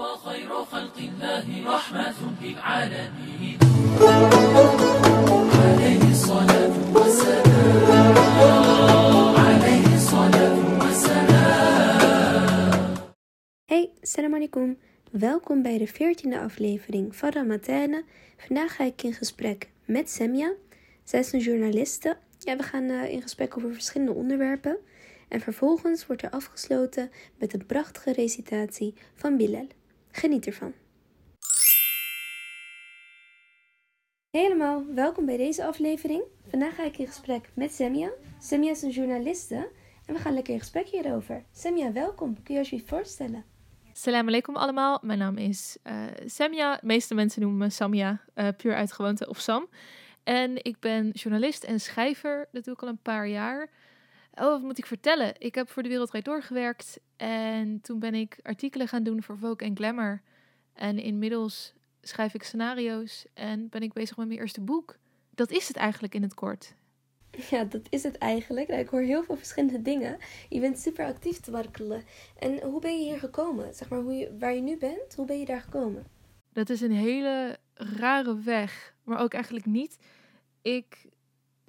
وخير خلق الله رحمة للعالمين عليه الصلاة والسلام عليه الصلاة والسلام Hey, salam alaikum. Welkom bij de 14e aflevering van Ramatane. Vandaag ga ik in gesprek met Semja. Zij is een journaliste. Ja, we gaan eh, in gesprek over verschillende onderwerpen. En vervolgens wordt er afgesloten met een prachtige recitatie van Bilal. Geniet ervan. Helemaal, welkom bij deze aflevering. Vandaag ga ik in gesprek met Semja. Semja is een journaliste en we gaan lekker in gesprek hierover. Semja, welkom. Kun je alsjeblieft voorstellen? Salam alaikum allemaal. Mijn naam is uh, Samia. De meeste mensen noemen me Samia, uh, puur uit gewoonte, of Sam. En ik ben journalist en schrijver. Dat doe ik al een paar jaar. Oh, wat moet ik vertellen? Ik heb voor de Wereldrijd doorgewerkt. En toen ben ik artikelen gaan doen voor Vogue en Glamour. En inmiddels schrijf ik scenario's en ben ik bezig met mijn eerste boek. Dat is het eigenlijk in het kort. Ja, dat is het eigenlijk. Nou, ik hoor heel veel verschillende dingen. Je bent super actief te warkelen. En hoe ben je hier gekomen? Zeg maar, hoe je, waar je nu bent, hoe ben je daar gekomen? Dat is een hele rare weg, maar ook eigenlijk niet. Ik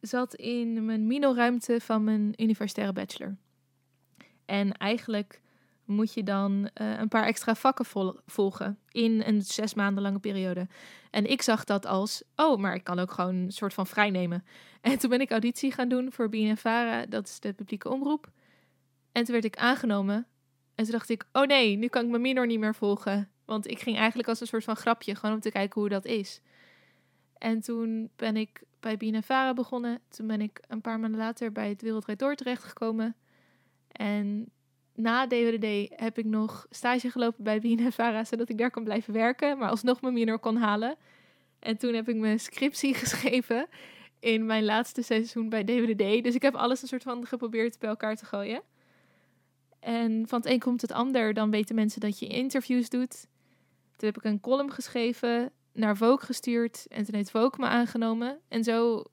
zat in mijn mino-ruimte van mijn universitaire bachelor. En eigenlijk moet je dan uh, een paar extra vakken vol volgen in een zes maanden lange periode. En ik zag dat als, oh, maar ik kan ook gewoon een soort van vrijnemen. En toen ben ik auditie gaan doen voor BNNVARA, dat is de publieke omroep. En toen werd ik aangenomen. En toen dacht ik, oh nee, nu kan ik mijn minor niet meer volgen. Want ik ging eigenlijk als een soort van grapje, gewoon om te kijken hoe dat is. En toen ben ik bij BNNVARA begonnen. Toen ben ik een paar maanden later bij het Wereldrijd Door terechtgekomen. En na DWDD heb ik nog stage gelopen bij BNNVARA, zodat ik daar kon blijven werken, maar alsnog mijn minor kon halen. En toen heb ik mijn scriptie geschreven in mijn laatste seizoen bij DWDD. Dus ik heb alles een soort van geprobeerd bij elkaar te gooien. En van het een komt het ander. Dan weten mensen dat je interviews doet. Toen heb ik een column geschreven, naar Vogue gestuurd. En toen heeft Vogue me aangenomen. En zo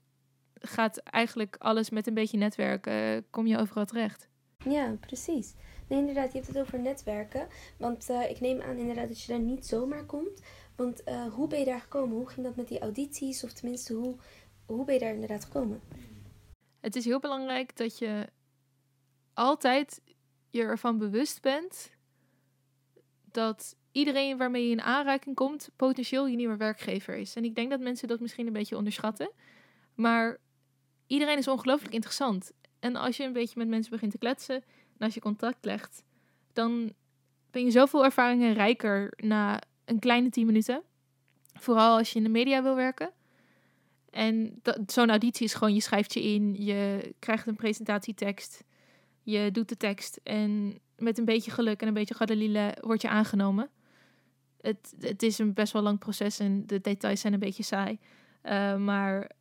gaat eigenlijk alles met een beetje netwerken. kom je overal terecht. Ja, precies. Nee, inderdaad, je hebt het over netwerken. Want uh, ik neem aan inderdaad dat je daar niet zomaar komt. Want uh, hoe ben je daar gekomen? Hoe ging dat met die audities? Of tenminste, hoe, hoe ben je daar inderdaad gekomen? Het is heel belangrijk dat je altijd je ervan bewust bent dat iedereen waarmee je in aanraking komt potentieel je nieuwe werkgever is. En ik denk dat mensen dat misschien een beetje onderschatten. Maar iedereen is ongelooflijk interessant. En als je een beetje met mensen begint te kletsen en als je contact legt, dan ben je zoveel ervaringen rijker na een kleine 10 minuten. Vooral als je in de media wil werken. En zo'n auditie is gewoon, je schrijft je in, je krijgt een presentatietekst, je doet de tekst en met een beetje geluk en een beetje gadeliele word je aangenomen. Het, het is een best wel lang proces en de details zijn een beetje saai. Uh, maar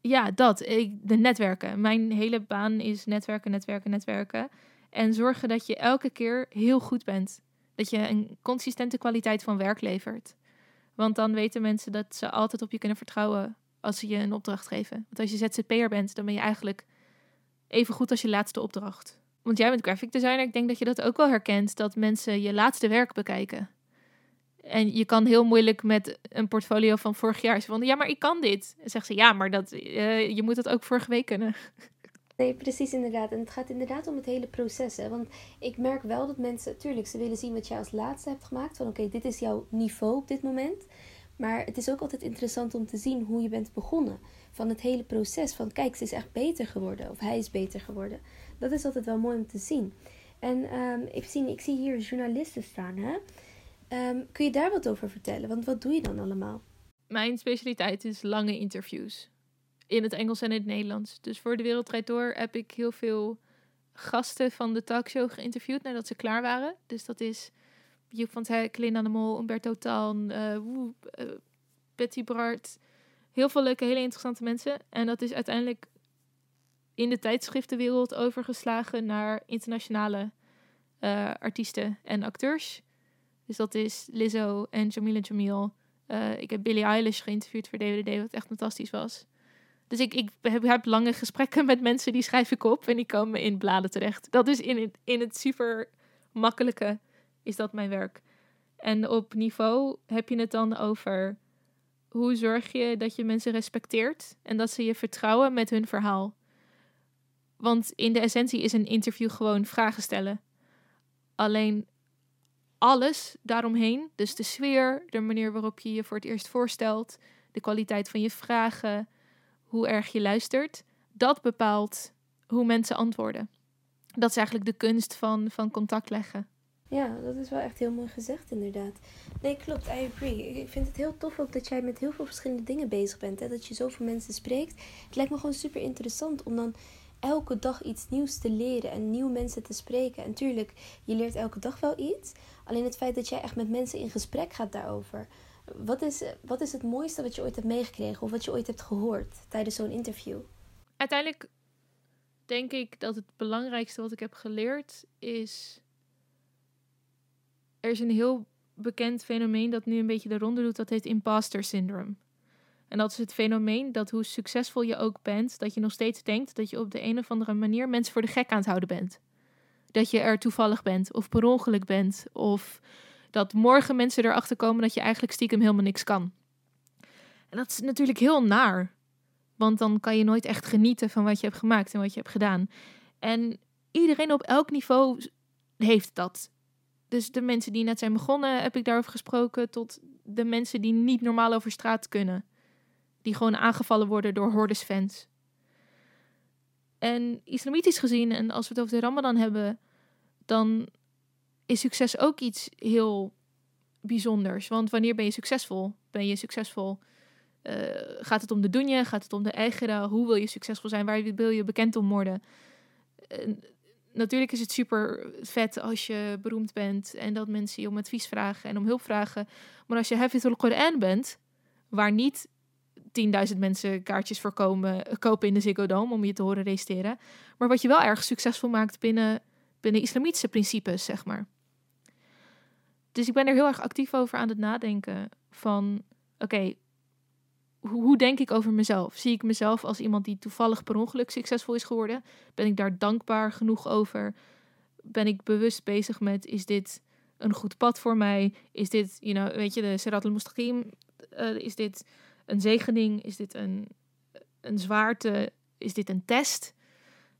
ja, dat. Ik, de netwerken. Mijn hele baan is netwerken, netwerken, netwerken. En zorgen dat je elke keer heel goed bent. Dat je een consistente kwaliteit van werk levert. Want dan weten mensen dat ze altijd op je kunnen vertrouwen als ze je een opdracht geven. Want als je ZZP'er bent, dan ben je eigenlijk even goed als je laatste opdracht. Want jij bent graphic designer. Ik denk dat je dat ook wel herkent. Dat mensen je laatste werk bekijken. En je kan heel moeilijk met een portfolio van vorig jaar van ja, maar ik kan dit. En zegt ze ja, maar dat, uh, je moet dat ook vorige week kunnen. Nee, precies inderdaad. En het gaat inderdaad om het hele proces. Hè? Want ik merk wel dat mensen, tuurlijk, ze willen zien wat jij als laatste hebt gemaakt. Van oké, dit is jouw niveau op dit moment. Maar het is ook altijd interessant om te zien hoe je bent begonnen. Van het hele proces. Van kijk, ze is echt beter geworden. Of hij is beter geworden. Dat is altijd wel mooi om te zien. En um, even zien, ik zie hier journalisten staan. Hè? Um, kun je daar wat over vertellen? Want wat doe je dan allemaal? Mijn specialiteit is lange interviews. In het Engels en in het Nederlands. Dus voor de Wereldrijd Door heb ik heel veel gasten van de talkshow geïnterviewd nadat ze klaar waren. Dus dat is Joep van Hek, Linda de Mol, Umberto Tan, uh, Betty Bart. Heel veel leuke, hele interessante mensen. En dat is uiteindelijk in de tijdschriftenwereld overgeslagen naar internationale uh, artiesten en acteurs. Dus dat is Lizzo en Jamila Jamil. Uh, ik heb Billie Eilish geïnterviewd voor DWD, wat echt fantastisch was. Dus ik, ik heb, heb, lange gesprekken met mensen, die schrijf ik op en die komen in bladen terecht. Dat is in het, in het super makkelijke, is dat mijn werk. En op niveau heb je het dan over hoe zorg je dat je mensen respecteert en dat ze je vertrouwen met hun verhaal. Want in de essentie is een interview gewoon vragen stellen. Alleen alles daaromheen, dus de sfeer, de manier waarop je je voor het eerst voorstelt, de kwaliteit van je vragen, hoe erg je luistert, dat bepaalt hoe mensen antwoorden. Dat is eigenlijk de kunst van, van contact leggen. Ja, dat is wel echt heel mooi gezegd, inderdaad. Nee, klopt, I agree. Ik- vind het heel tof ook dat jij met heel veel verschillende dingen bezig bent. Hè? Dat je zoveel mensen spreekt. Het lijkt me gewoon super interessant om dan elke dag iets nieuws te leren en nieuwe mensen te spreken. En tuurlijk, je leert elke dag wel iets. Alleen het feit dat jij echt met mensen in gesprek gaat daarover. Wat is, wat is het mooiste wat je ooit hebt meegekregen of wat je ooit hebt gehoord tijdens zo'n interview? Uiteindelijk denk ik dat het belangrijkste wat ik heb geleerd is. Er is een heel bekend fenomeen dat nu een beetje de ronde doet, dat heet imposter syndrome. En dat is het fenomeen dat hoe succesvol je ook bent, dat je nog steeds denkt dat je op de een of andere manier mensen voor de gek aan het houden bent. Dat je er toevallig bent, of per ongeluk bent, of dat morgen mensen erachter komen dat je eigenlijk stiekem helemaal niks kan. En dat is natuurlijk heel naar. Want dan kan je nooit echt genieten van wat je hebt gemaakt en wat je hebt gedaan. En iedereen op elk niveau heeft dat. Dus de mensen die net zijn begonnen, heb ik daarover gesproken, tot de mensen die niet normaal over straat kunnen. Die gewoon aangevallen worden door hordesfans. En islamitisch gezien, en als we het over de Ramadan hebben, dan is succes ook iets heel bijzonders. Want wanneer ben je succesvol? Ben je succesvol eh, gaat het om de dunja? Gaat het om de eigen? Hoe wil je succesvol zijn? Waar wil je bekend om worden? En natuurlijk is het super vet als je beroemd bent en dat mensen je om advies vragen en om hulp vragen. Maar als je Hafid al-Quran bent, waar niet 10.000 mensen kaartjes voor komen, kopen in de Ziggo Dome om je te horen reciteren, maar wat je wel erg succesvol maakt binnen, binnen islamitische principes, zeg maar. Dus ik ben er heel erg actief over aan het nadenken van, oké, hoe, hoe denk ik over mezelf? Zie ik mezelf als iemand die toevallig per ongeluk succesvol is geworden? Ben ik daar dankbaar genoeg over? Ben ik bewust bezig met, is dit een goed pad voor mij? Is dit, you know, weet je, de Sirat al-Mustaqim? Eh, is dit een zegening? Is dit een, een zwaarte? Is dit een test?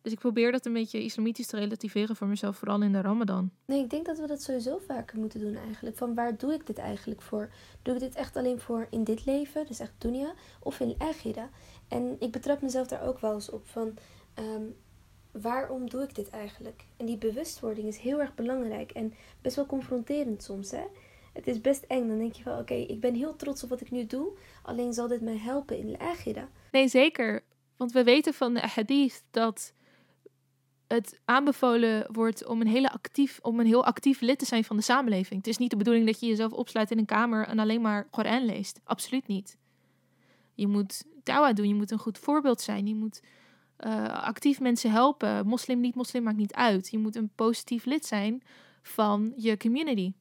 Dus ik probeer dat een beetje islamitisch te relativeren voor mezelf, vooral in de Ramadan. Nee, ik denk dat we dat sowieso vaker moeten doen eigenlijk. Van waar doe ik dit eigenlijk voor? Doe ik dit echt alleen voor in dit leven, dus echt dunya, of in akhira? En ik betrap mezelf daar ook wel eens op van, ehm, waarom doe ik dit eigenlijk? En die bewustwording is heel erg belangrijk en best wel confronterend soms, hè? Het is best eng, dan denk je van, oké, ik ben heel trots op wat ik nu doe, alleen zal dit mij helpen in de akhira? Nee, zeker. Want we weten van de hadith dat het aanbevolen wordt om een, hele actief, om een heel actief lid te zijn van de samenleving. Het is niet de bedoeling dat je jezelf opsluit in een kamer en alleen maar Koran leest. Absoluut niet. Je moet dawa doen, je moet een goed voorbeeld zijn. Je moet uh, actief mensen helpen. Moslim, niet moslim, maakt niet uit. Je moet een positief lid zijn van je community.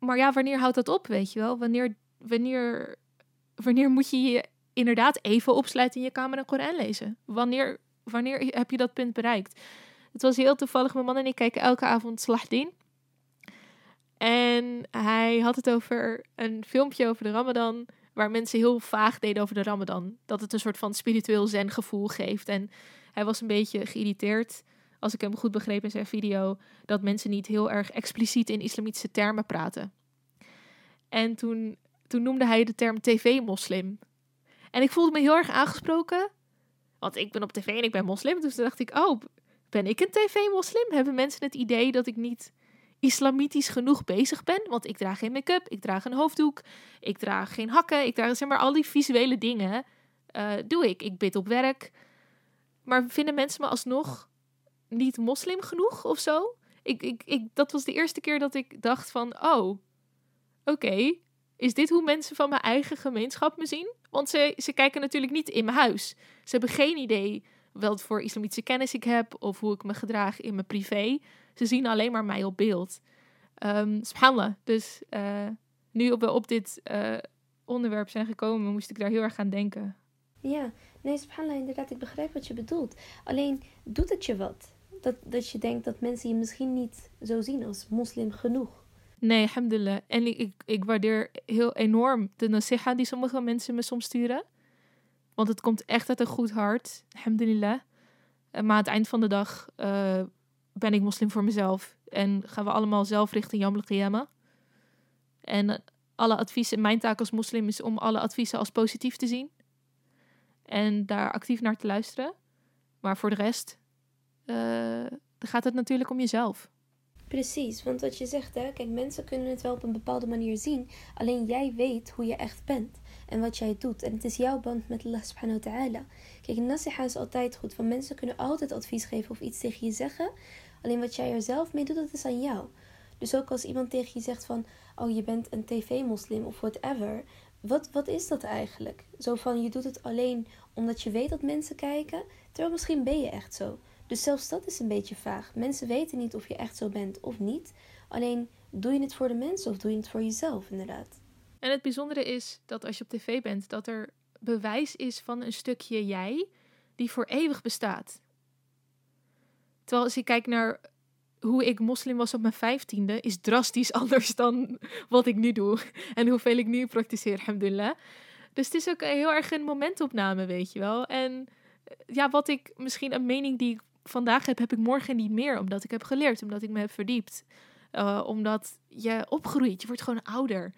Maar ja, wanneer houdt dat op, weet je wel? Wanneer, wanneer, wanneer moet je je inderdaad even opsluiten in je kamer en Koran lezen? Wanneer wanneer heb je dat punt bereikt? Het was heel toevallig. Mijn man en ik kijken elke avond Slahdin. En hij had het over een filmpje over de Ramadan. Waar mensen heel vaag deden over de Ramadan. Dat het een soort van spiritueel zen gevoel geeft. En hij was een beetje geïrriteerd, als ik hem goed begreep in zijn video, dat mensen niet heel erg expliciet in islamitische termen praten. En toen, toen noemde hij de term tv-moslim. En ik voelde me heel erg aangesproken. Want ik ben op tv en ik ben moslim. Dus toen dacht ik, oh, ben ik een tv-moslim? Hebben mensen het idee dat ik niet islamitisch genoeg bezig ben? Want ik draag geen make-up, ik draag een hoofddoek, ik draag geen hakken, ik draag zeg maar al die visuele dingen. Uh, doe ik. Ik bid op werk. Maar vinden mensen me alsnog niet moslim genoeg of zo? Ik, ik, ik, dat was de eerste keer dat ik dacht van, oh, oké, is dit hoe mensen van mijn eigen gemeenschap me zien? Want ze, ze kijken natuurlijk niet in mijn huis. Ze hebben geen idee wat voor islamitische kennis ik heb of hoe ik me gedraag in mijn privé. Ze zien alleen maar mij op beeld. Um, subhanallah. Dus uh, nu we op dit uh, onderwerp zijn gekomen, moest ik daar heel erg aan denken. Ja, nee, subhanallah, inderdaad, ik begrijp wat je bedoelt. Alleen, doet het je wat? Dat, dat je denkt dat mensen je misschien niet zo zien als moslim genoeg. Nee, alhamdulillah. En ik, ik, ik waardeer heel enorm de nasiha die sommige mensen me soms sturen. Want het komt echt uit een goed hart, alhamdulillah. Eh, Maar aan het eind van de dag eh, ben ik moslim voor mezelf. En gaan we allemaal zelf richting Yom al-Qiyamah. En alle adviezen, mijn taak als moslim is om alle adviezen als positief te zien. En daar actief naar te luisteren. Maar voor de rest eh, gaat het natuurlijk om jezelf. Precies, want wat je zegt, hè, kijk, mensen kunnen het wel op een bepaalde manier zien. Alleen jij weet hoe je echt bent en wat jij doet. En het is jouw band met Allah subhanahu wa ta'ala. Kijk, nasiha is altijd goed, want mensen kunnen altijd advies geven of iets tegen je zeggen. Alleen wat jij er zelf mee doet, dat is aan jou. Dus ook als iemand tegen je zegt van, oh je bent een tv-moslim of whatever. Wat, wat is dat eigenlijk? Zo van, je doet het alleen omdat je weet dat mensen kijken, terwijl misschien ben je echt zo. Dus zelfs dat is een beetje vaag. Mensen weten niet of je echt zo bent of niet. Alleen doe je het voor de mensen of doe je het voor jezelf, inderdaad. En het bijzondere is dat als je op tv bent, dat er bewijs is van een stukje jij die voor eeuwig bestaat. Terwijl als ik kijk naar hoe ik moslim was op mijn vijftiende, is drastisch anders dan wat ik nu doe. En hoeveel ik nu praktiseer, alhamdulillah. Dus het is ook heel erg een momentopname, weet je wel. En ja, wat ik misschien een mening die ik vandaag heb, heb ik morgen niet meer. Omdat ik heb geleerd, omdat ik me heb verdiept. Uh, omdat je opgroeit, je wordt gewoon ouder.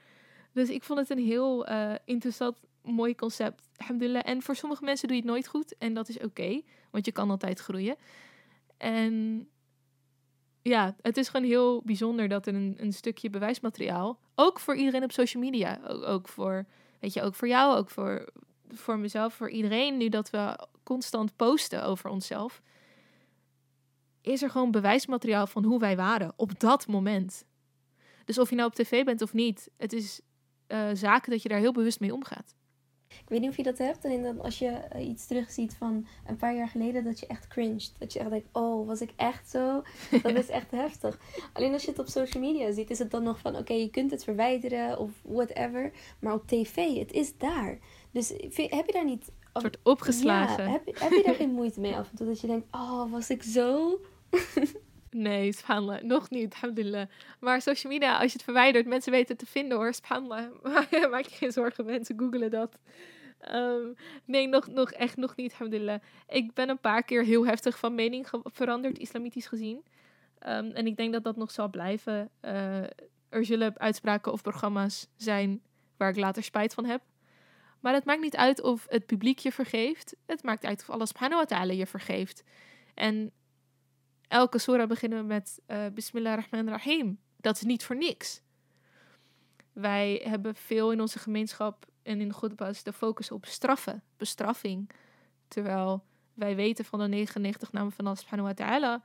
Dus ik vond het een heel uh, interessant, mooi concept. Alhamdulillah. En voor sommige mensen doe je het nooit goed. En dat is oké, want je kan altijd groeien. En ja, het is gewoon heel bijzonder dat er een, een stukje bewijsmateriaal, ook voor iedereen op social media, ook, ook voor, weet je, ook voor jou, ook voor, voor mezelf, voor iedereen, nu dat we constant posten over onszelf, is er gewoon bewijsmateriaal van hoe wij waren op dat moment. Dus of je nou op tv bent of niet, het is uh, zaken dat je daar heel bewust mee omgaat. Ik weet niet of je dat hebt. En dan als je uh, iets terugziet van een paar jaar geleden, dat je echt cringed. Dat je echt denkt, oh, was ik echt zo? Dat is echt heftig. Alleen als je het op social media ziet, is het dan nog van, oké, okay, je kunt het verwijderen of whatever. Maar op tv, het is daar. Dus heb je daar niet... Een soort opgeslagen. Ja, heb, heb je daar geen moeite mee af en toe? Dat je denkt, oh, was ik zo? Nee, subhanallah. Nog niet, alhamdulillah. Maar social media, als je het verwijdert, mensen weten te vinden hoor. Subhanallah. Maak je geen zorgen, mensen googelen dat. Um, nee, nog, nog echt nog niet, alhamdulillah. Ik ben een paar keer heel heftig van mening veranderd, islamitisch gezien. Um, en ik denk dat dat nog zal blijven. Uh, er zullen uitspraken of programma's zijn waar ik later spijt van heb. Maar het maakt niet uit of het publiek je vergeeft. Het maakt uit of Allah subhanahu wa ta'ala je vergeeft. En elke surah beginnen we met uh, Bismillah rahman rahim. Dat is niet voor niks. Wij hebben veel in onze gemeenschap en in de de focus op straffen, bestraffing. Terwijl wij weten van de 99 namen van Allah subhanahu wa ta'ala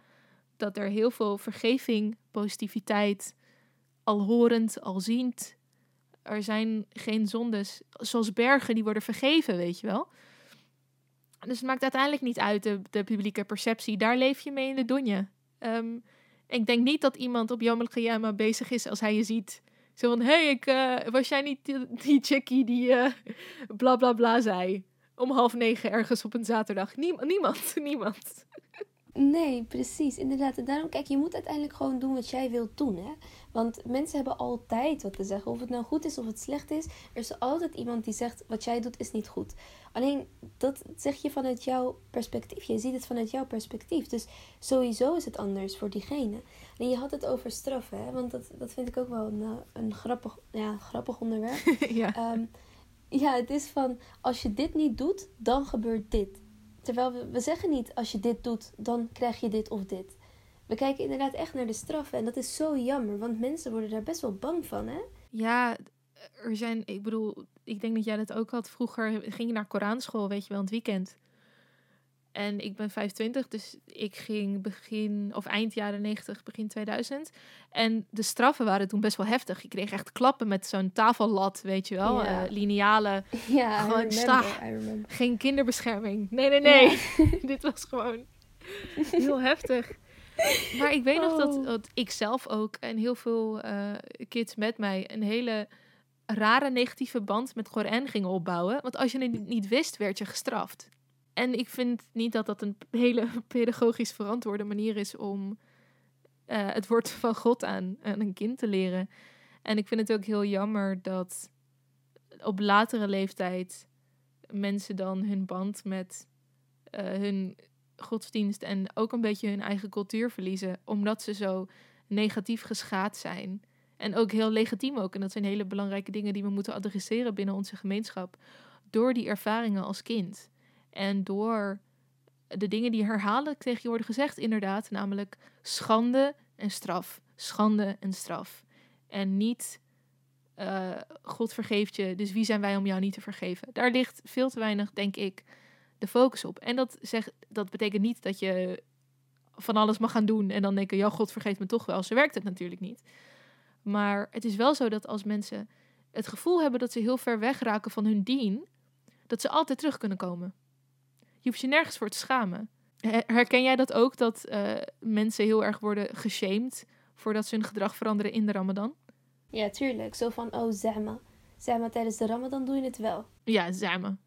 dat er heel veel vergeving, positiviteit, alhorend, alziend. Er zijn geen zondes, zoals bergen, die worden vergeven, weet je wel. Dus het maakt uiteindelijk niet uit de, de publieke perceptie. Daar leef je mee in de donje. Um, ik denk niet dat iemand op Yom al bezig is als hij je ziet. Zo van, hé, hey, ik, uh, was jij niet die, die chickie die uh, bla bla bla zei? Om half negen ergens op een zaterdag. Niem niemand, niemand. Nee, precies, inderdaad. En daarom, kijk, je moet uiteindelijk gewoon doen wat jij wilt doen, hè. Want mensen hebben altijd wat te zeggen. Of het nou goed is of het slecht is. Er is altijd iemand die zegt, wat jij doet is niet goed. Alleen, dat zeg je vanuit jouw perspectief. Je ziet het vanuit jouw perspectief. Dus sowieso is het anders voor diegene. En je had het over straffen, hè. Want dat, dat vind ik ook wel een, een grappig, ja, grappig onderwerp. ja. Um, ja, het is van, als je dit niet doet, dan gebeurt dit. Terwijl we, zeggen niet, als je dit doet, dan krijg je dit of dit. We kijken inderdaad echt naar de straffen. En dat is zo jammer, want mensen worden daar best wel bang van, hè? Ja, er zijn, ik bedoel, ik denk dat jij dat ook had. Vroeger ging je naar Koranschool, weet je wel, in het weekend. En ik ben 25, dus ik ging begin, of eind jaren 90, begin 2000. En de straffen waren toen best wel heftig. Je kreeg echt klappen met zo'n tafellat, weet je wel. Ja. Uh, linealen. Ja, gewoon I sta. remember, I Geen kinderbescherming. Nee, nee, nee. Dit was gewoon heel heftig. Maar ik weet oh. nog dat, dat ik zelf ook en heel veel uh, kids met mij een hele rare negatieve band met Koran gingen opbouwen. Want als je het niet wist, werd je gestraft. En ik vind niet dat dat een hele pedagogisch verantwoorde manier is om eh, het woord van God aan, aan een kind te leren. En ik vind het ook heel jammer dat op latere leeftijd mensen dan hun band met eh, hun godsdienst en ook een beetje hun eigen cultuur verliezen, omdat ze zo negatief geschaad zijn. En ook heel legitiem ook. En dat zijn hele belangrijke dingen die we moeten adresseren binnen onze gemeenschap. Door die ervaringen als kind. En door de dingen die herhaaldelijk tegen je worden gezegd, inderdaad. Namelijk schande en straf. Schande en straf. En niet eh, God vergeeft je, dus wie zijn wij om jou niet te vergeven? Daar ligt veel te weinig, denk ik, de focus op. En dat, zegt, dat betekent niet dat je van alles mag gaan doen en dan denken, ja, God vergeeft me toch wel. Zo werkt het natuurlijk niet. Maar het is wel zo dat als mensen het gevoel hebben dat ze heel ver weg raken van hun dien, dat ze altijd terug kunnen komen. Je hoeft je nergens voor te schamen. Her- Herken jij dat ook, dat eh, mensen heel erg worden geshamed voordat ze hun gedrag veranderen in de Ramadan? Ja, tuurlijk. Zo van, oh, zama. Zama, tijdens de ramadan doe je het wel. Ja, samen.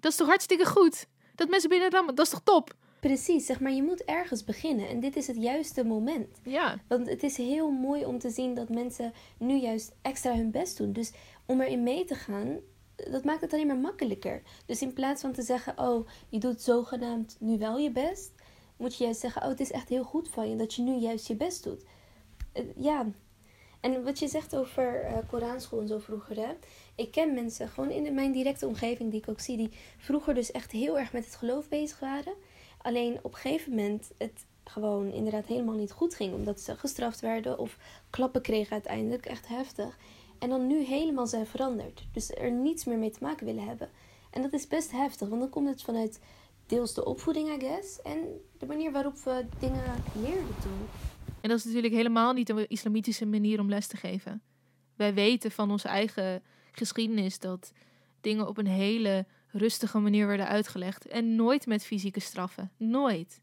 Dat is toch hartstikke goed? Dat mensen binnen Ramadan, dat is toch top? Precies, zeg maar, je moet ergens beginnen. En dit is het juiste moment. Ja, Want het is heel mooi om te zien dat mensen nu juist extra hun best doen. Dus om erin mee te gaan, dat maakt het alleen maar makkelijker. Dus in plaats van te zeggen, oh, je doet zogenaamd nu wel je best, moet je juist zeggen, oh, het is echt heel goed van je dat je nu juist je best doet. Eh, ja. En wat je zegt over eh Koranschool en zo vroeger, hè. Ik ken mensen, gewoon in mijn directe omgeving die ik ook zie, die vroeger dus echt heel erg met het geloof bezig waren. Alleen op een gegeven moment het gewoon inderdaad helemaal niet goed ging. Omdat ze gestraft werden of klappen kregen uiteindelijk. Echt heftig. En dan nu helemaal zijn veranderd. Dus er niets meer mee te maken willen hebben. En dat is best heftig. Want dan komt het vanuit deels de opvoeding, I guess. En de manier waarop we dingen leerden toen. en dat is natuurlijk helemaal niet een islamitische manier om les te geven. Wij weten van onze eigen geschiedenis dat dingen op een hele rustige manier werden uitgelegd. En nooit met fysieke straffen. Nooit.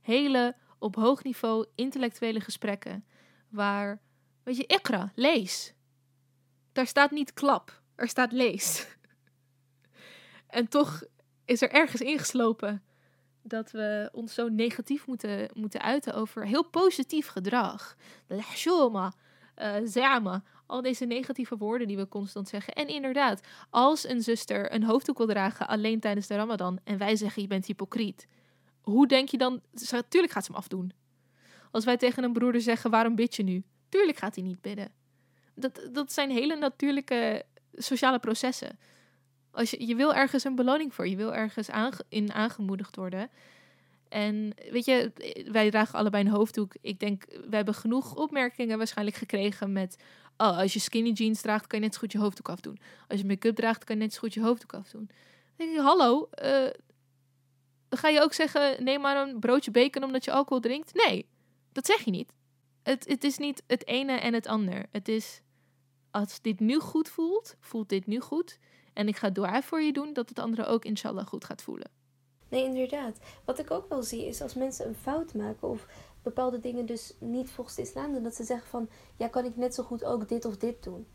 Hele op hoog niveau intellectuele gesprekken. Waar, weet je, ikra, lees. Daar staat niet klap, er staat lees. en toch is er ergens ingeslopen dat we ons zo negatief moeten, moeten uiten over heel positief gedrag. Lahshoma, uh, zama, al deze negatieve woorden die we constant zeggen. En inderdaad, als een zuster een hoofddoek wil dragen alleen tijdens de ramadan en wij zeggen je bent hypocriet, hoe denk je dan, natuurlijk gaat ze hem afdoen. Als wij tegen een broeder zeggen waarom bid je nu, tuurlijk gaat hij niet bidden. Dat, dat zijn hele natuurlijke sociale processen. Als je, je wil ergens een beloning voor, je wil ergens in aangemoedigd worden. En weet je, wij dragen allebei een hoofddoek. Ik denk, we hebben genoeg opmerkingen waarschijnlijk gekregen met... Oh, als je skinny jeans draagt, kan je net zo goed je hoofddoek afdoen. Als je make-up draagt, kan je net zo goed je hoofddoek afdoen. Dan denk ik, hallo, eh, ga je ook zeggen, neem maar een broodje bacon omdat je alcohol drinkt? Nee, dat zeg je niet. Het, het is niet het ene en het ander. Het is, als dit nu goed voelt, voelt dit nu goed. En ik ga dua voor je doen dat het andere ook inshallah goed gaat voelen. Nee, inderdaad. Wat ik ook wel zie is als mensen een fout maken of bepaalde dingen dus niet volgens de islam doen, dat ze zeggen van, ja, kan ik net zo goed ook dit of dit doen?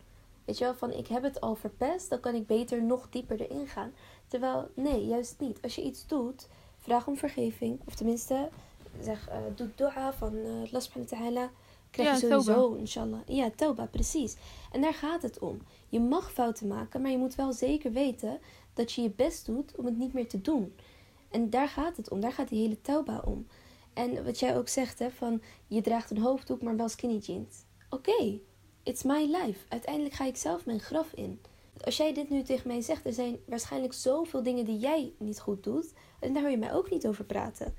Weet je wel, van ik heb het al verpest, dan kan ik beter nog dieper erin gaan. Terwijl, nee, juist niet. Als je iets doet, vraag om vergeving. Of tenminste, zeg, uh, doe dua van uh, Allah subhanahu wa ta'ala. Krijg Ja, je sowieso, inshallah. Ja, tauba, precies. En daar gaat het om. Je mag fouten maken, maar je moet wel zeker weten dat je je best doet om het niet meer te doen. En daar gaat het om. Daar gaat die hele tauba om. En wat jij ook zegt, hè, van je draagt een hoofddoek, maar wel skinny jeans. Oké, it's my life. Uiteindelijk ga ik zelf mijn graf in. Als jij dit nu tegen mij zegt, er zijn waarschijnlijk zoveel dingen die jij niet goed doet. En daar hoor je mij ook niet over praten.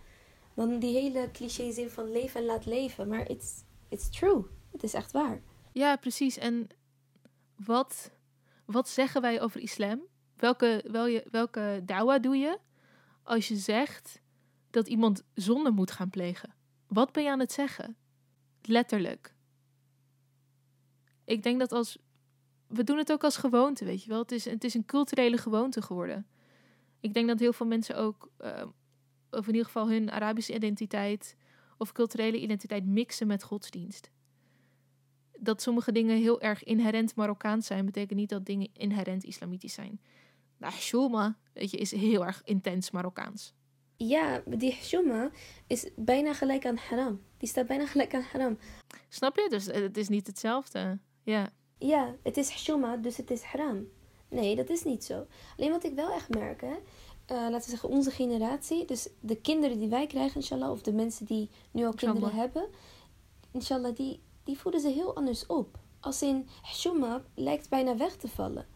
Dan die hele cliché zin van leven en laat leven. Maar it's, it's true. Het is echt waar. Ja, precies. En wat, wat zeggen wij over islam? Welke, wel je, welke dawa doe je als je zegt dat iemand zonde moet gaan plegen? Wat ben je aan het zeggen? Letterlijk. Ik denk dat als. We doen het ook als gewoonte, weet je wel. Het is, het is een culturele gewoonte geworden. Ik denk dat heel veel mensen ook, eh, of in ieder geval hun Arabische identiteit of culturele identiteit mixen met godsdienst dat sommige dingen heel erg inherent Marokkaans zijn, betekent niet dat dingen inherent islamitisch zijn. Nou, shoma, weet je, is heel erg intens Marokkaans. Ja, die hshuma is bijna gelijk aan haram. Die staat bijna gelijk aan haram. Snap je? Dus eh, het is niet hetzelfde. Ja. Ja, het is hshuma, dus het is haram. Nee, dat is niet zo. Alleen wat ik wel echt merk, hè, eh, laten we zeggen onze generatie, dus de kinderen die wij krijgen, inshallah, of de mensen die nu al kinderen Inshallah. hebben, inshallah, die, die voeden ze heel anders op. Als in hshuma lijkt bijna weg te vallen.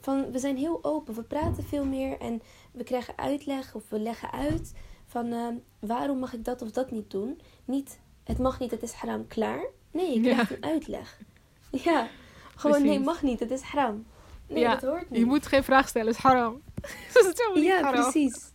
Van, we zijn heel open, we praten veel meer en we krijgen uitleg of we leggen uit van eh, waarom mag ik dat of dat niet doen. Niet, het mag niet, het is haram, klaar. Nee, je krijgt Ja. een uitleg. Ja, gewoon nee, mag niet, het is haram. Nee, Ja, dat hoort niet. Je moet geen vraag stellen, het is haram. dat is helemaal niet Ja, precies.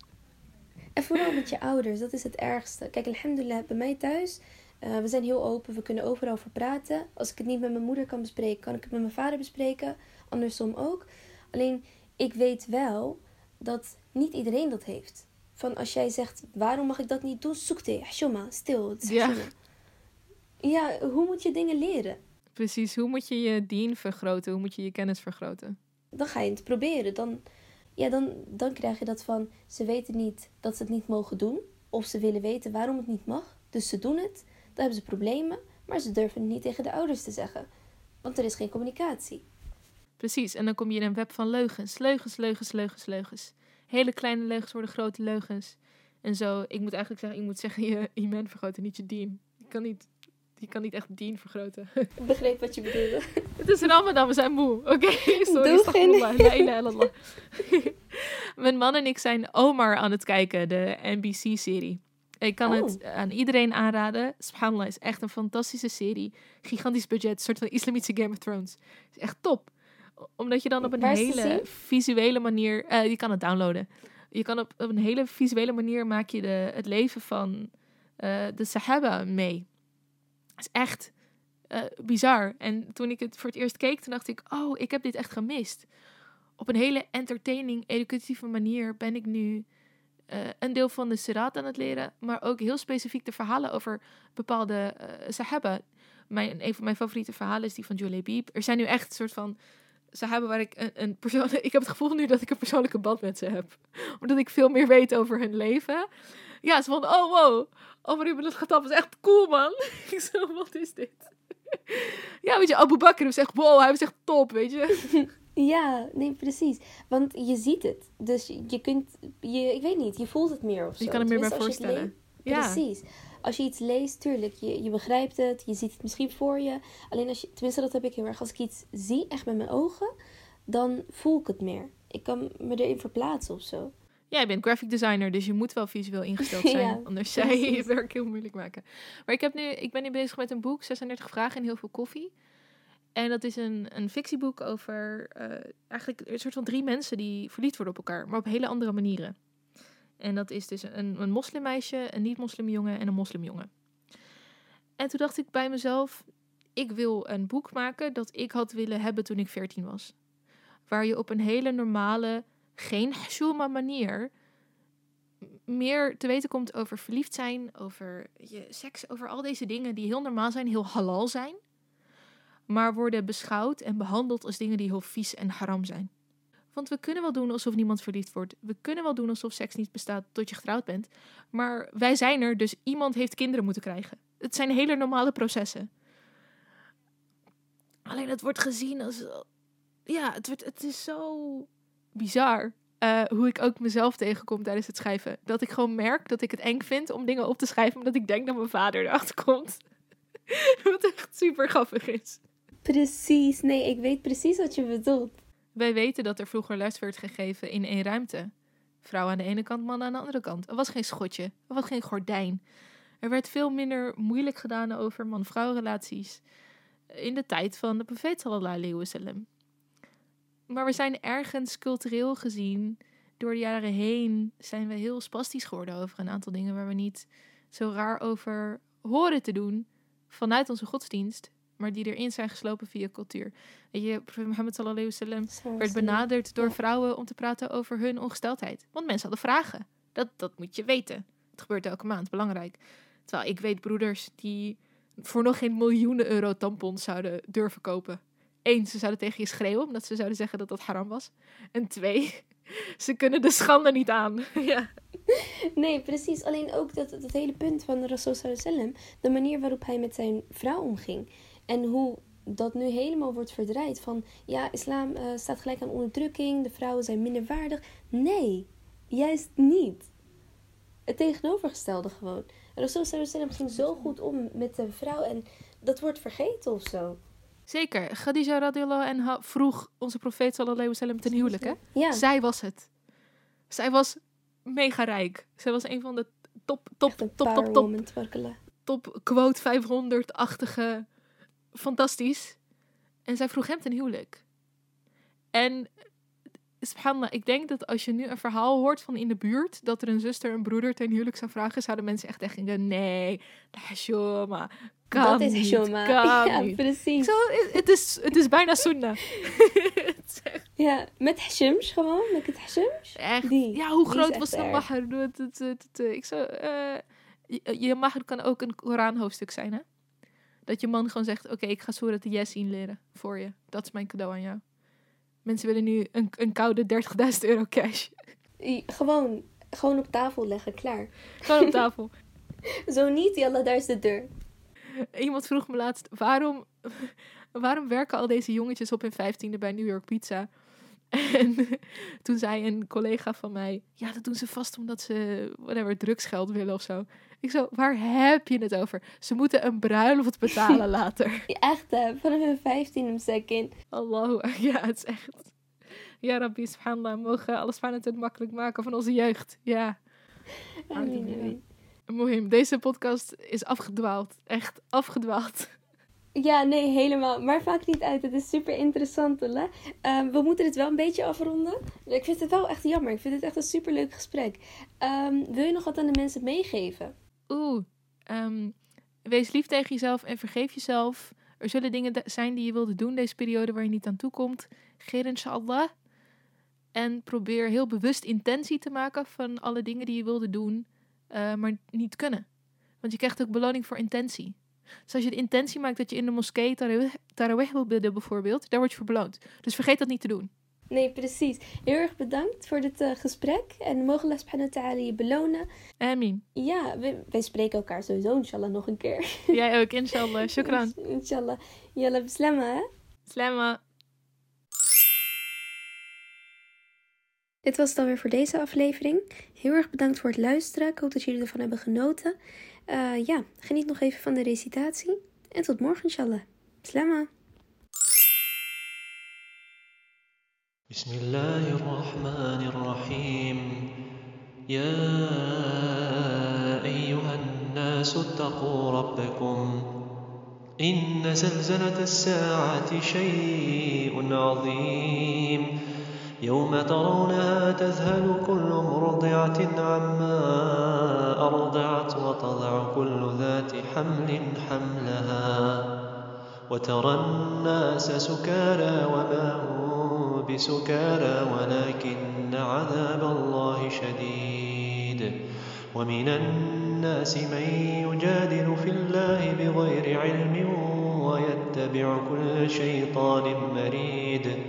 En vooral met je ouders, dat is het ergste. Kijk, alhamdulillah, bij mij thuis, eh, we zijn heel open, we kunnen overal over praten. Als ik het niet met mijn moeder kan bespreken, kan ik het met mijn vader bespreken. Andersom ook. Alleen, ik weet wel dat niet iedereen dat heeft. Van als jij zegt, waarom mag ik dat niet doen? Zoek het, hashoma, stil, het Ja. Ja, hoe moet je dingen leren? Precies, hoe moet je je dien vergroten? Hoe moet je je kennis vergroten? dan ga je het proberen. Dan, ja, dan, dan krijg je dat van ze weten niet dat ze het niet mogen doen. Of ze willen weten waarom het niet mag. Dus ze doen het. Dan hebben ze problemen. Maar ze durven het niet tegen de ouders te zeggen. Want er is geen communicatie. Precies, en dan kom je in een web van leugens. Leugens, leugens, leugens, leugens. Hele kleine leugens worden grote leugens. En zo, ik moet eigenlijk zeggen, je moet zeggen je iman vergroten, niet je dien. Je kan niet, je kan niet echt dien vergroten. Ik begreep wat je bedoelde. Het is Ramadan, we zijn moe. Oké, sorry. Doe geen-. Mijn man en ik zijn Omar aan het kijken, de NBC-serie. Ik kan Oh. het aan iedereen aanraden. Subhanallah is echt een fantastische serie. Gigantisch budget, een soort van islamitische Game of Thrones. is echt top. Omdat je dan op een Waar hele visuele manier... eh, je kan het downloaden. Je kan op, op een hele visuele manier maak je de, het leven van eh, de Sahaba mee. Is echt eh, bizar. En toen ik het voor het eerst keek, toen dacht ik... Oh, ik heb dit echt gemist. Op een hele entertaining, educatieve manier ben ik nu... eh, een deel van de Sirat aan het leren, maar ook heel specifiek de verhalen over bepaalde eh Sahaba. Mijn, een van mijn favoriete verhalen is die van Julebib. Er zijn nu echt een soort van Sahaba waar ik een, een persoon... Ik heb het gevoel nu dat ik een persoonlijke band met ze heb. Omdat ik veel meer weet over hun leven. Ja, ze van, oh wow, Omar ibn al-Khattab is echt cool, man. ik zo, wat is dit? ja, weet je, Abu Bakr is echt, wow, hij was echt top, weet je. Ja, nee, precies. Want je ziet het. Dus je kunt, je, ik weet niet, je voelt het meer of zo. Je kan er meer bij het voorstellen. Ja, Precies. Als je iets leest, tuurlijk, je, je begrijpt het, je ziet het misschien voor je. Alleen als je, tenminste dat heb ik heel erg, als ik iets zie, echt met mijn ogen, dan voel ik het meer. Ik kan me erin verplaatsen of zo. Jij bent graphic designer, dus je moet wel visueel ingesteld zijn. Ja, anders zou je je precies. werk heel moeilijk maken. Maar ik, heb nu, ik ben nu bezig met een boek, 36 vragen en heel veel koffie. En dat is een, een fictieboek over eh, eigenlijk een soort van drie mensen die verliefd worden op elkaar, maar op hele andere manieren. En dat is dus een, een moslimmeisje, een niet-moslimjongen en een moslimjongen. En toen dacht ik bij mezelf, ik wil een boek maken dat ik had willen hebben toen ik 14 was. Waar je op een hele normale, geen hashuma manier meer te weten komt over verliefd zijn, over je seks, over al deze dingen die heel normaal zijn, heel halal zijn, maar worden beschouwd en behandeld als dingen die heel vies en haram zijn. Want we kunnen wel doen alsof niemand verliefd wordt. We kunnen wel doen alsof seks niet bestaat tot je getrouwd bent. Maar wij zijn er, dus iemand heeft kinderen moeten krijgen. Het zijn hele normale processen. Alleen het wordt gezien als. Ja, het, wordt, het is zo bizar. eh, hoe ik ook mezelf tegenkom tijdens het schrijven. Dat ik gewoon merk dat ik het eng vind om dingen op te schrijven. Omdat ik denk dat mijn vader erachter komt. Wat echt super grappig is. Precies, nee, ik weet precies wat je bedoelt. Wij weten dat er vroeger les werd gegeven in één ruimte. Vrouw aan de ene kant, man aan de andere kant. Er was geen schotje, er was geen gordijn. Er werd veel minder moeilijk gedaan over man-vrouw relaties in de tijd van de profeet sallallahu alayhi wasallam. Maar we zijn ergens cultureel gezien, door de jaren heen, zijn we heel spastisch geworden over een aantal dingen waar we niet zo raar over horen te doen vanuit onze godsdienst, maar die erin zijn geslopen via cultuur. Weet je, Mohammed sallallahu alayhi wasallam werd benaderd door vrouwen om te praten over hun ongesteldheid. Want mensen hadden vragen. Dat, dat moet je weten. Het gebeurt elke maand, belangrijk. Terwijl ik weet broeders die voor nog geen miljoenen euro tampons zouden durven kopen. Eén, ze zouden tegen je schreeuwen omdat ze zouden zeggen dat dat haram was. En twee, ze kunnen de schande niet aan. ja. Nee, precies. Alleen ook dat, dat hele punt van Rasul wasallam, de manier waarop hij met zijn vrouw omging. En hoe dat nu helemaal wordt verdraaid van, ja, islam eh, staat gelijk aan onderdrukking, de vrouwen zijn minderwaardig. Nee, juist niet. Het tegenovergestelde gewoon. Rasul wasallam ging zo goed om met de vrouw en dat wordt vergeten of zo. Zeker. Khadija radiallahu anha vroeg onze profeet sallallahu alaihi wasallam ten huwelijk, hè? Ja, Zij was het. Zij was mega rijk. Zij was een van de top, top, top, top, top, top quote 500-achtige. Fantastisch. En zij vroeg hem ten huwelijk. En subhanallah, ik denk dat als je nu een verhaal hoort van in de buurt, dat er een zuster een broeder ten huwelijk zou vragen, zouden mensen echt echt denken, nee, hashoma, kan Dat is niet, Ja. Ik precies. zo, het- is, het is bijna sunnah. Ja, met hashemsh gewoon, met het. Echt? Die- ja, hoe groot was de mahr? Ik zou, eh, je, je mahr kan ook een Koran-hoofdstuk zijn, hè? Dat je man gewoon zegt, oké, ik ga Surat Yes inleren voor je. Dat is mijn cadeau aan jou. Mensen willen nu een, een koude 30.000 euro cash. Gewoon, gewoon op tafel leggen, klaar. Gewoon op tafel. Zo niet, jalla, daar is de deur. Iemand vroeg me laatst, waarom, waarom werken al deze jongetjes op hun vijftiende bij New York Pizza? En toen zei een collega van mij, ja, dat doen ze vast omdat ze, whatever, drugsgeld willen of zo. Ik zo, waar heb je het over? Ze moeten een bruiloft betalen later. Echt, hè, vanaf 15 hem second. Allahu, ja, het is echt. Ja, Rabbi, subhanallah, mogen alles fijn het makkelijk maken van onze jeugd. Ja. Mohim, deze podcast is afgedwaald. Echt afgedwaald. Ja, nee, helemaal. Maar vaak niet uit. Het is super interessant, hè? Ehm, we moeten het wel een beetje afronden. Ik vind het wel echt jammer. Ik vind het echt een super leuk gesprek. Ehm, wil je nog wat aan de mensen meegeven? Oeh, ehm, wees lief tegen jezelf en vergeef jezelf. Er zullen dingen zijn die je wilde doen deze periode waar je niet aan toe komt. Geer inshallah. En probeer heel bewust intentie te maken van alle dingen die je wilde doen, eh, maar niet kunnen. Want je krijgt ook beloning voor intentie. Dus als je de intentie maakt dat je in de moskee tarawih tarawih wil bidden bijvoorbeeld, daar word je voor beloond. Dus vergeet dat niet te doen. Nee, precies. Heel erg bedankt voor dit eh, gesprek. En mogen Allah subhanahu wa ta'ala je belonen. Amin. Ja, we- wij spreken elkaar sowieso inshallah nog een keer. Jij ook, inshallah. Shukran. inshallah. Yalla, beslama, hè? Dit was het dan weer voor deze aflevering. Heel erg bedankt voor het luisteren. Ik hoop dat jullie ervan hebben genoten. Eh, ja, geniet nog even van de recitatie. En tot morgen, inshallah. Slama. Bismillahirrahmanirrahim. Ya ayyuhan nas, taqoo rabbakum. Inna as-sa'ati shay'un azim. يوم ترونها تذهل كل مرضعة عما أرضعت وتضع كل ذات حمل حملها وترى الناس سكارى وما هم بسكارى ولكن عذاب الله شديد ومن الناس من يجادل في الله بغير علم ويتبع كل شيطان مريد